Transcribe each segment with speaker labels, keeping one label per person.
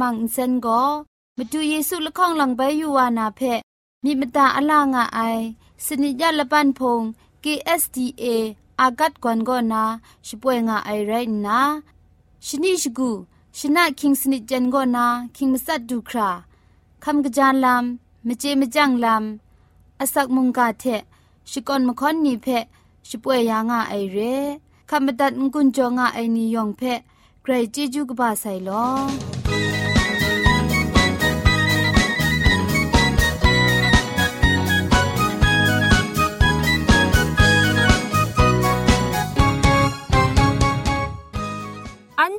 Speaker 1: มังอินเซนก็มาดูเยซูละข้องหลังใบยูวานาเพมีมตาอลางอไอสนิยาละปันพง KSDA อากัดกวนก็นาช่วยงาไอไรนะชนิชกูชนะคิงสนิจันก็นาคิงมัสัดดูคราคำกระจานลำมเจมจังลำอสักมุงกาเทชิกอนมคอนนีเพช่วยยางาไอเรคำบัดงกุนจงาไอนิยองเพใครจีจูกบาไซลอ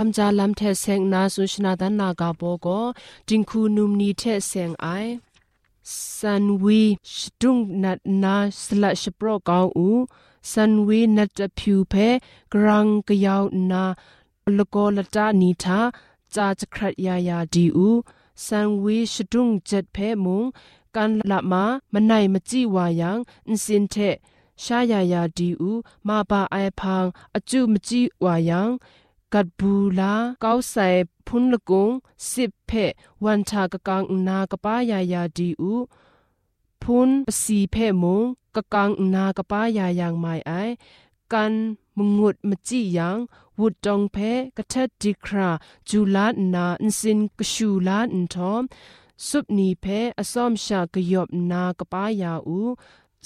Speaker 2: คำจาลัมเทเซงนาสุชนาดันนากาโบโกจิงคูนุมนีเทเซงไอซันวีชดุงนัดนาสละชโปรกาวอูซันวีนัดဖြူဖဲဂရန်ကယောနာလကောလတာနီသာจาจครัดยายาดีอูซันวีชดุงเจ็ดเพมุงกันละมามันไหนมจิวายังอินสินเทชายายาดีอูมาบาไอพังอจุมจิวายัง กัดบูลาเก้าใส่พุนละกงสิบเพวันชากะกังนากะป้ายายาดีอูพุนสีเพมงกะกังนากะป้ายายางไม่ไอกันมงุดมจียังวุดจองเพกะเทดดิคราจูลานาอินสินกะชูลาอินทอมสุบนีเพอสอมชากะยอบนากะป้ายาอู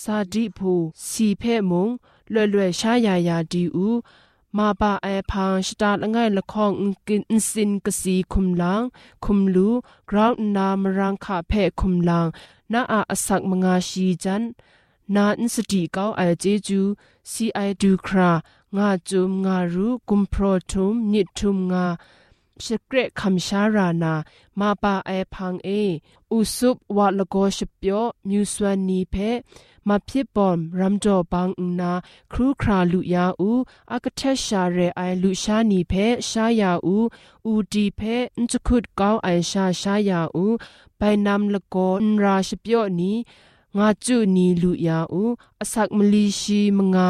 Speaker 2: ซาดิพูสีเพมงเล่เล่ชายายาดีอู มาปาไอพังสตาละไงละข้องกินสินกสีคุมลังคุมลูกราวน์นามรังคาเพคุมลังนาอาอสักมงาชีจันนาอินสติเก้าไอเจจูซีไอดูครางาจุมงารูกุมโปรทุมนิทุมงา สเกรคำชารานามาปาไอพังเออุสุบวะละโกชเปียวมิวสวนีเพมาพิบอมรัมจอบังอุนาครูคราลุยาอูอากเทชาเรไอลุชานีเพชายาอูอูดีเพนจคุดกาวไอชาชายาอูไปนำละกอนราชเปียวนีงาจุนีลุยาอูอสักมลีชีมงา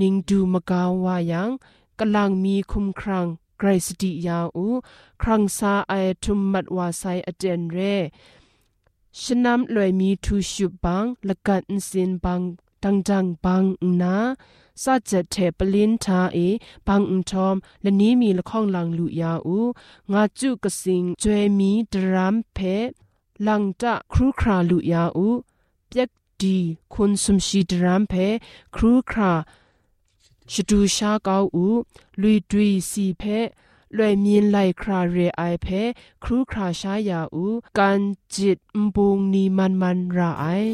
Speaker 2: นิงดูมกาวายังกำลังมีคุมครัง กรสติยาอูครังซาไอทุมมัดวาไซอเจนเรชนำลอยมีทูชุบังละกันสินบังดังจังบังนาซาจะเทปลินทาเอบังอุทอมและนี้มีละข้องลังลุยาอูงาจุกสิงจวยมีดรามเพลังจะครูคราลุยาอูเปียกดีคุณสมชีดรามเพครูครา ชดูชาเกาอูลุยดุยสีเพလွယ်မြင်လိုက်ခရာရေအိုင်ဖဲခရူခရာရှာယာဦးကန်ဂျစ်မဘုံနီမန်မန်ရာအိုင်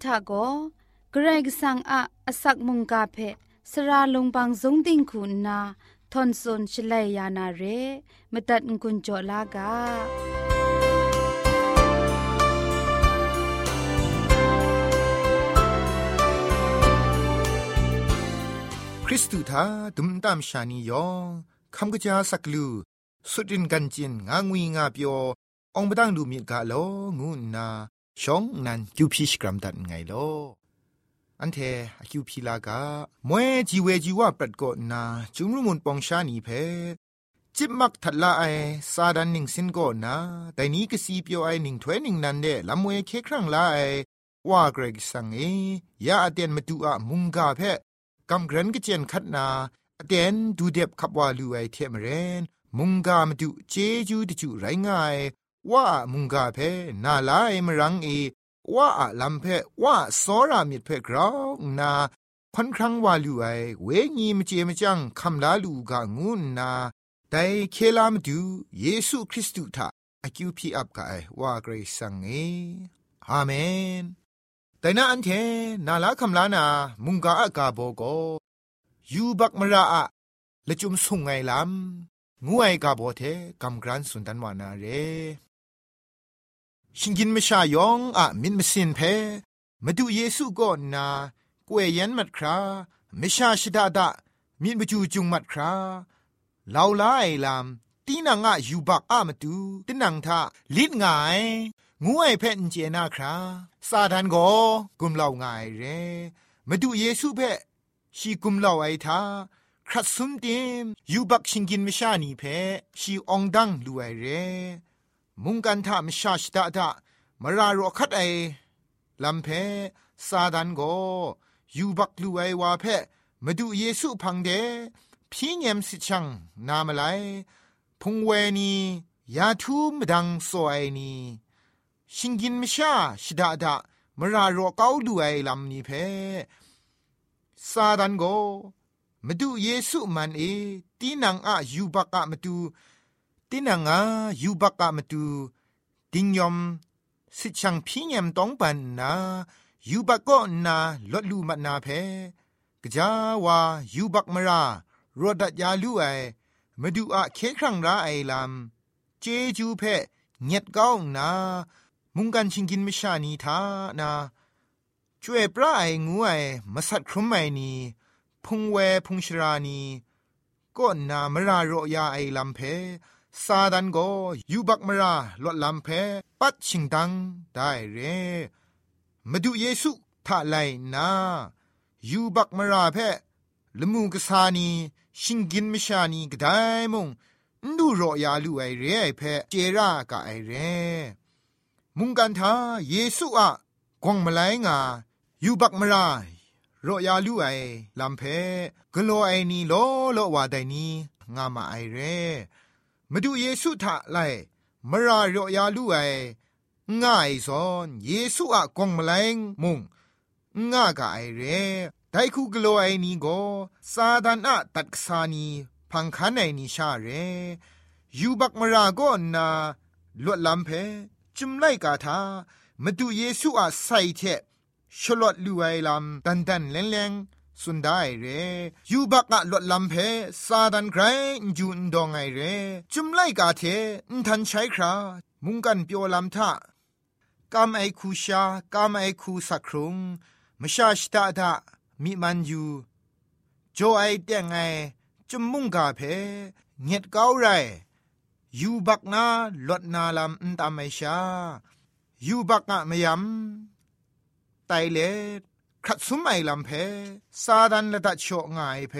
Speaker 1: ya tian tha go เกรกสังอะอสักมุงกาเพสระลงบางสงติงคุณนาทอนซนชลัยยานาเรมตัดกุญจลากา
Speaker 3: คริสตูทาดุมตามชานียองคำกะจาสักลูสุดินกันจินงางวีงาเปียวองบดังดูมีกาโลงูนา ชองนันกิวพิชกรัมดันไงโลอันเทอคิวพีลากามวยจีเวจีว่าปรัดกนาจุมรุมุนปองชานีเพจิบมักทัดละไอซาดันหนิงสินก็นาแต่นี้ก็สีเปียวไอหนิงถ้วยหนิงนันเดลำมวยเคครั้งละไอว่าเกรกสังเอยาอเดนมาดูอะมุงกาเพกำเกรนก็เจนคัดนาอเดนดูเด็บขับว่าลูไอเทมเรน มุงกามาดูเจจูดิจูไรง่าย ว่ามุงกาเพนาลายมรังเอว่าอะลำเพว่าสอรามิดเพกราวนาค่อนครั้งว่าลูไอเวงีมเจมจังคำลาลูกางูนาแต่เคลามดูเยซูคริสต์ทาอคิวพีอับกายว่าเกรซังเออาเมน แต่นาอันเทนาลาคำลานา มุงกาอากาโบโกยูบักมราอะละจุมสุงไงลำงูไอกาโบเทกำกรันสุนทันวานาเร ชิงกินมชายองอะมินมสินเพมาดูเยซูก่อนนากวยยันมัดคราม่ชาชดาดะมินบจูจุงมัดคราลาวลาไอลามตีนังอะยูบักอะมาดูตินังทาลิดงายงูไอเพนเจนาคราซาดันโกกุมเหล่างายเรมาดูเยซูเพชีกุมเหล่าไอทาครัดซุมเติมยูบักชิงกินมชานีเพชีองดังลูไอเร มุงกันทามชาชดาดามารารอคัดไอลำเพซาดันโกยูบักลูไอวาเพมาดูเยซูพังเดพี่เงมสิชังนามไลพุงเวนียาทูมดังโซไอนีชิงกินมชาชดาดามารารอเกาดูไอลำนี้เพซาดันโกมาดูเยซูมันเอตีนังอะยูบักอะมาดู ตินังอายูบักกะมตูดิงยอมสิชังพิญมต้องปันนายูบักก็นาลดลูมันาเพกจาวายูบักมรารดัดยาลูไอมาดูอะเคครั้งราไอลำเจจูเพเงียดก้าวนา มุงกันชิงกินมิชานีทานา ช่วยปลาไองูไอมาสัตครุมไอนีพุงเวพุงชรานีก็นามรารอยาไอลำเพ ซาดันโกยูบักมราลดลำเพปัดชิงดังได้เรมาดูเยซูท่าไลนายูบักมราเพละมูกษานีชิงกินมชานีกได้มงดูรอยาลูไอเรไอเพเจรากะไอเร มุงกันทาเยซูอะกวงมาไลงายูบักมรารอยาลูไอลำเพกโลไอนีโลโลวาไดนีงามาไอเร มาดูเยซูทะไลมารารอยาลูไอง่ายซอนเยซูอะกงมะไลงมุงง่ากะไอเรไดคูกโลไอนีโกซาดานอะตัดกษานีพังคันไอนีชาเรยูบักมาราโกนาลวดลำเพจุมไลกาทามาดูเยซูอะใส่เทชลอดลูไอลำดันดันแรงแรง สุดได้เรยูบักอะลดลำเพซาดันไกรจูนดองไอเรจุมไลกาเทนทันใช้ครามุงกันเปียวลำทะกามไอคูชากามไอคูสักครุงมชาชตาดามีมันอยูโจไอเตียงไงจุมมุงกาเพเงียดเก้าไรยูบักนาลดนาลำนตามไอชายูบักอะมยำไตเล ครัดสุมไอลำเพซาดันละดัดโชงายเพ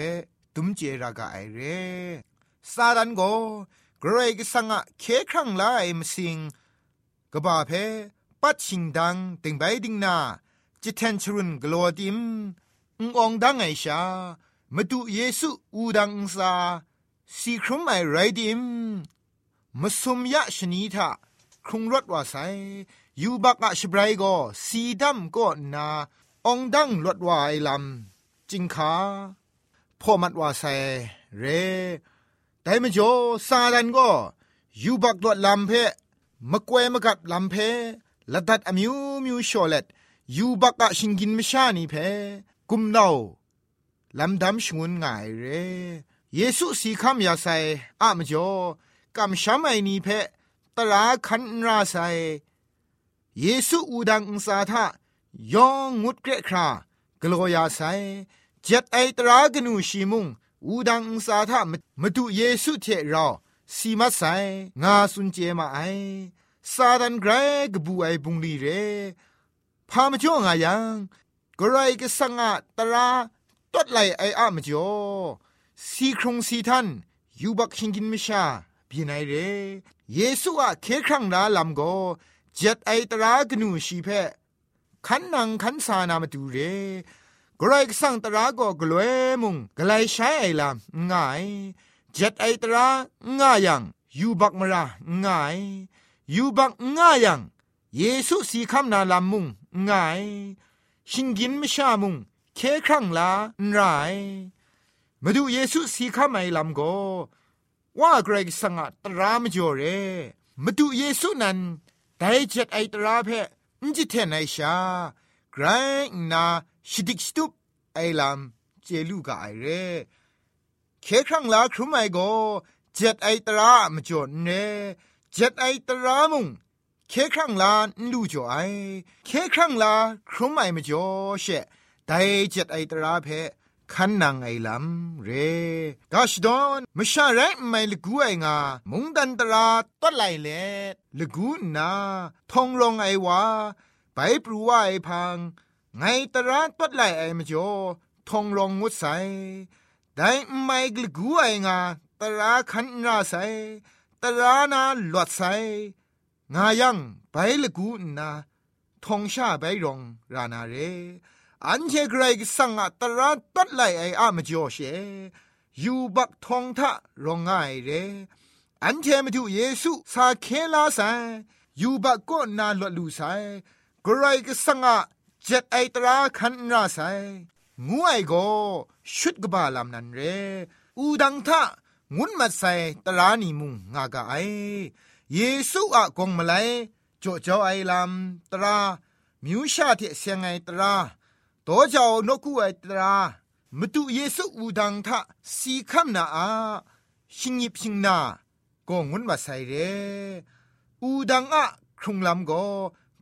Speaker 3: ตุมเจรากาไอเรซาดันโกเกรกสังะเคครั้งลายมสิงกบาเพปัดชิงดังติงใบดิงนาจิตเทนชรุนกลัวดิมององดังไอชามาดูเยซูอูดังซาสีครุมไอไรดิมมาสมยะชนีทาครุงรถว่าไซยูบักอะชบรายโกสีดำก็นา องดังลดวายลำจิงขาพ่อมัดว่าใส่เรแต่มจ่อซาดันก็ยูบักดวดลำเพมะกวยมะกัดลำเพละดัดอมิวมิวชอเลตยูบักกะชิงกินมชานีเพกุมเนาลำดำชงุนง่ายเรเยซูสีคำยาไซอะมจ่อกำช้ำไอนีเพตราคันราไซเยซูอูดังอุสาทะ ยองงุดเกรครากลัวยาไซเจ็ดไอตรากนูชีมุงอูดังอุสาทะมาดูเยซูเทเราสีมาไซงาสุนเจมาไอซาดันไกรกบูไอบุงลีเรพามจ่องายังกรายกสังอาตราตดไหลไออะมจ่อสีครงสีทันยูบักชิงกินมชาบีไนเรเยซูอะเคครั้งนาลำโกเจ็ดไอตรากนูชีเพ ขันนังขันสานามาดูเรกรายสั่งตราก็กลวยมุงกลายใช้ไอลำง่ายเจ็ดไอตราง่ายังยูบักมราง่ายยูบักง่ายยังเยซูสีคำนาลำมุงง่ายชิงกินไม่ชามุงเคครั้งลาไรมาดูเยซูสีคำไอลำโกว่ากรกสังตรามจ่อเรมาดูเยซูนั้นได้เจ็ดไอตราเพ จิเทนไอชาไกรนาชิดิกสตุปไอลำเจลูกาไอเรเคครั้งลาครุไอโกเจ็ดไอตรามจ่อเนเจ็ดไอตรามุงเคครั้งลาลูจ่อไอเคครั้งลาครุไมมจ่อเชไดเจ็ดไอตราเพ คันนางไอลำเรกาชดอนมชาไรไม่ลกูไองา มุงดันตราตัดไหลเลลกูนาทองรองไอวาไปปรูว่าไอพัง ไงตราตัดไหลไอมจ่อทองรองงดใสได้ไม่ลกูไองาตราคันราใสตรานาหลวดใสงายังไปลกูนาทองชาไปรองรานาเร อันเชกรกสังอัตระตัดไลไออามจ่อเชยูบักทองทะรองง่ายเรอันเชมาดูเยซูสาเคลาไซยูบักก็นาลลูไซกรกสังอะเจ็ดไอตราคันราไซงูไอโกชุดกบาลามนันเรอูดังทะงุนมาไซตรานีมุงงากาไอเยซูอะกงมาไลจ่อจ่อไอลามตรามิวชาเทเสียงไอตรา တော့ကြောกูเနှုတ်ခုအတရာမเยซูอูดังทะสีคำนาอาชิงิพิงนาก็งุนมาใส่เรอูดังอะครุงลำก็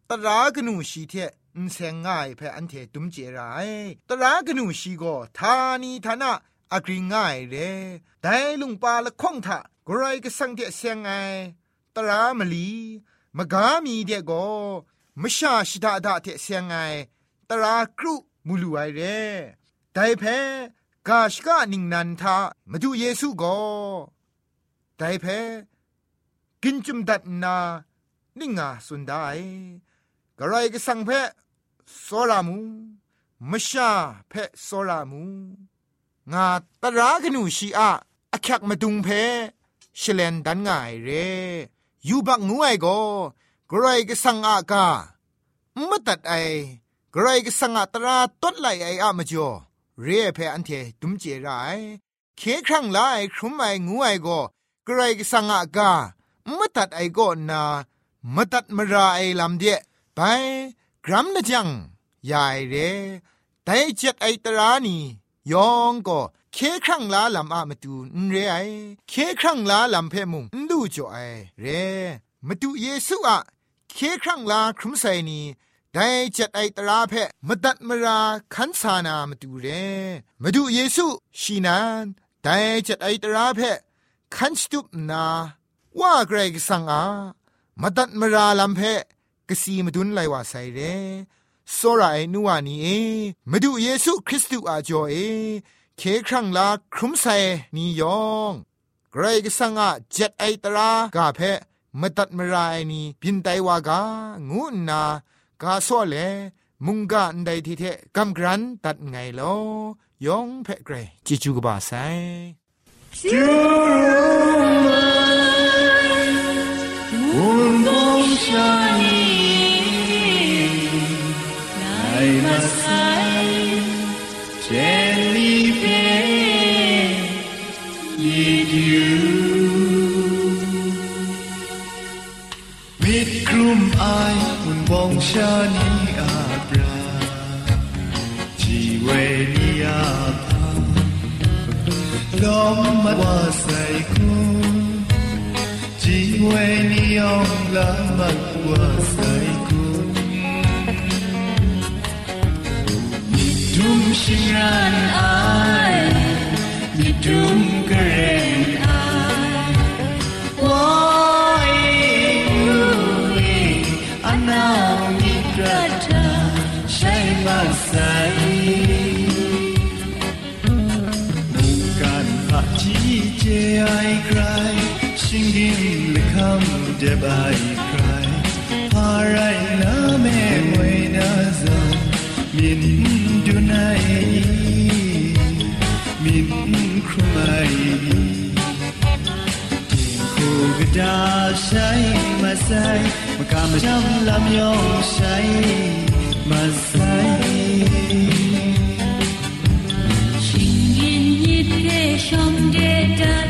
Speaker 3: ตรากนูชีเทอุนเซงง่ายเพออันเทตุมเจรายตรากนูชีก็ทานีทานะอากรีง่ายเรแต่ลุงปาละคงทะกรายก็สังเทเซงไงตรามลีมกามีเดก็มชาชิดาดาเทเซงไงตรากรุ มูลูไอเร่ไดเพกาชกะนิงนันทามาดูเยซูก็ไดเพกินจุมดัดนานิงาสุนได้กระไรก็สังเพโซรามูมชาเพโซรามูงาตรากนูชีอะอคักมาดุงเพชเลนดันง่ายเรยูบักงูไอโกกระไรก็สังอากาไม่ตัดไอ กรก็สังอัตราตดไหลไออะมจ่อเรียเพอันเทตุมเจรายเคครั้งไลครุมไองูไอก็กรก็สังอากามตัดไอโกนามตัดมราไอลำเดียไปกรัมนะจังยายเรแต่เจ็ดไอตรานี่ยองก็เคครั้งลาลำอะมาตูนเรไอเคครั้งลาลำเพมุงดูจ่อไอเรมาดูเยซูอะเคครั้งลาครุมไซนี ได้จัดไอตราเพะมตัดมราขันสานามาดูเรมาดูเยซูชีนานได้จัดไอตราเพะขันสตุปนาว่าเกรกสังอามาตัดมราลำเพะกสีมาดุนไลว่าไซเรโซราไอนัวนีเอมาดูเยซูคริสต์อาจอเอเคครั้งลาครุมไซนียองเกรกสังอาจัดไอตรากาเพมตัดมราไอนีพินไตวากางูนา กาซ้อแลมุงกะอันใดที่แท้กัมกรันตัดไงลอยองเพ่เกรจิจูกบาไซจู
Speaker 4: รุมาวุนบงชานี 梦想你啊，不然只为你啊，怕浪漫我塞哭，只为你用浪漫我塞哭。你 dumshiran ai debai cry parai na me we na za min dunai min khumai ko gda shai masai makam jam lam yo shai masai shin yin yit de shom de dan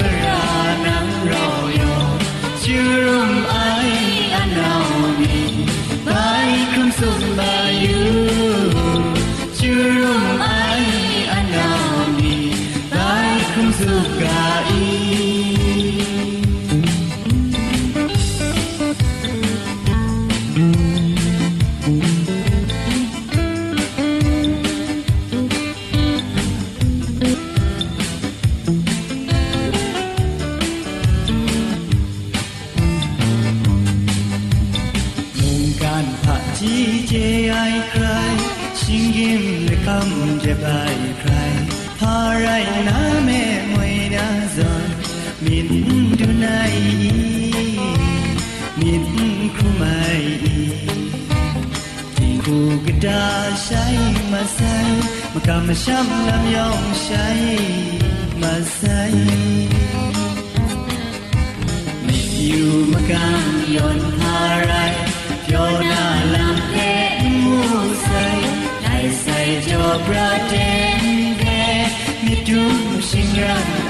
Speaker 4: le kam je bai cry Parai na me moi na zon Min dunai Min kumai Ku geda shai masai Makam sham lam yong shai masai อยู่มากำยนพาไรเพียวหน้าลำเพชมูใส่ไหล ใส่จอประเดนแกมีจุมชิงรัน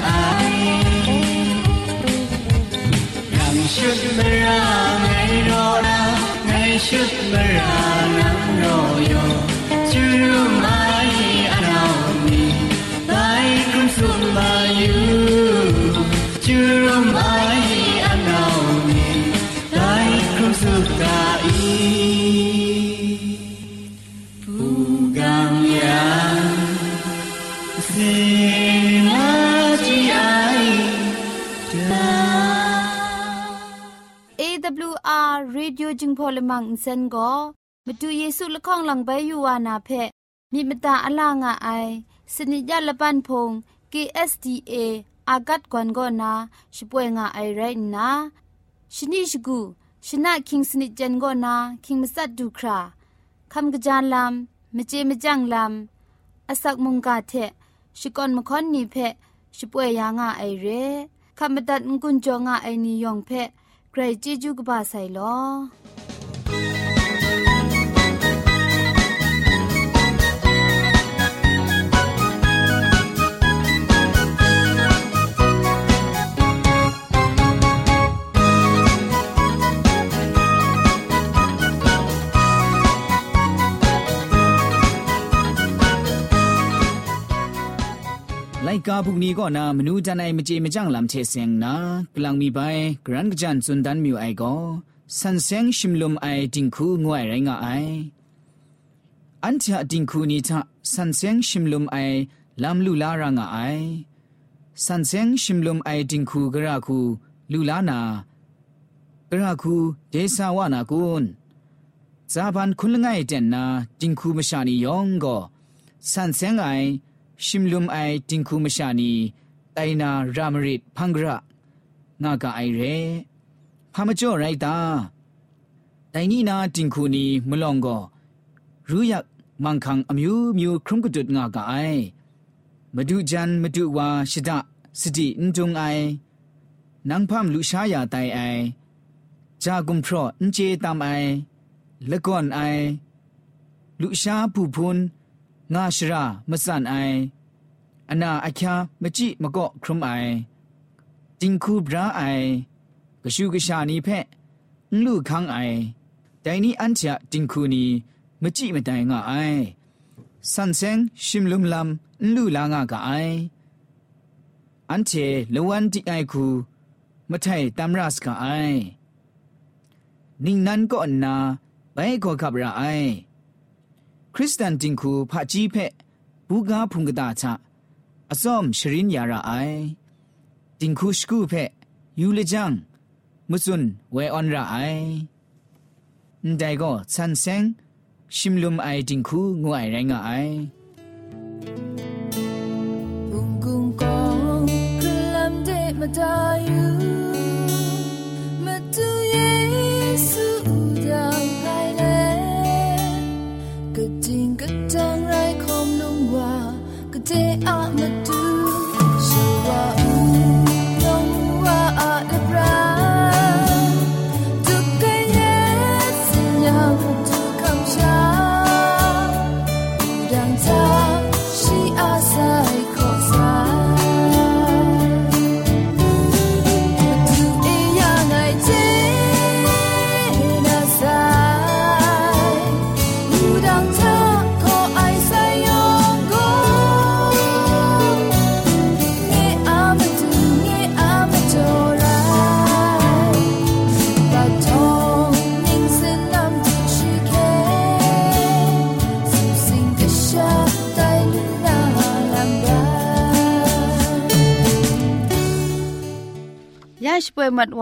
Speaker 1: จึงพอลมังอินเซนก็มาดูเยซูละข้องหลังใบยูวานาเพมีมตาอลางอไอสนิยะละปันพง KSDA อากัดกวนก็นาช่วยงาไอไรนะชนิชกูชนะคิงสนิจันก็นาคิงมัสัดดูคราคำกระจานลำมเจมจังลำอาศักมุงกาเทชิกอนมคอนนีเพช่วยยางาไอเรคำบัดงกุนจงาไอนิยองเพ ใครจีจูกบาไซลอ
Speaker 5: ไลกาพวกนี้ก็นามนูจันไอมเจมจังลำเชเซงนากลังมีไปกรันกจันสุนดันมิวไอก็สันเซงชิมลมไอดิงคูงวยไรงาไออันเถอะดิงคูนี้ทะสันเซงชิมลมไอลำลูลารางาไอสันเซงชิมลมไอดิงคูกระคูลูลานากระคูเดสาวานากุนซาบันคุณง่ายเจนนาดิงคูมชานียองก็สันเซงไอ ชิมลุมไอติงคูมชานี ไตนารามริดพังกระงากะไอเรพามจ่อไรตาไตนี่นาจิงคูนีมลองก็รู้อยากมังคังอมิวมิวครุมกจุดงากะไอมาดูจันมาดูวาชิดะสตินจงไอนังพามลุชายาไตไอจากุมพรอนเจตามไอละก่อนไอลุชาผู้พุน ငါရှရာမဆန်အိုင်အနာအချာမကြည့်မကော့ခရုမိုင်ဂျင်ခုဘရာအိုင်ကရှုကရှာနီဖက်လူခန်းအိုင်ဒိုင်နီအန်ချာဂျင်ခုနီမကြည့်မတိုင်ငါအိုင်ဆန်စင်ရှင်လုံလမ်လူလာငါကအိုင်အန်ချေလဝန်တီအိုင်ခုမထိုင်တမ်ရတ်စကအိုင်နင်းနန်ကောနာဘဲခောခဘရာအိုင် คริสเตียนจิงคูพะจีเพบูกาพุงกตาชะอซอมชรินยาระไอจิงคูสกูเพยูเลจังมุซุนเวออนระไอแต่ก็สันเซงชิมลุมไอจิงคูงวยแรงไอ
Speaker 1: Gung gung gong kelam de madayu Matu Yesu udang
Speaker 6: วยมัด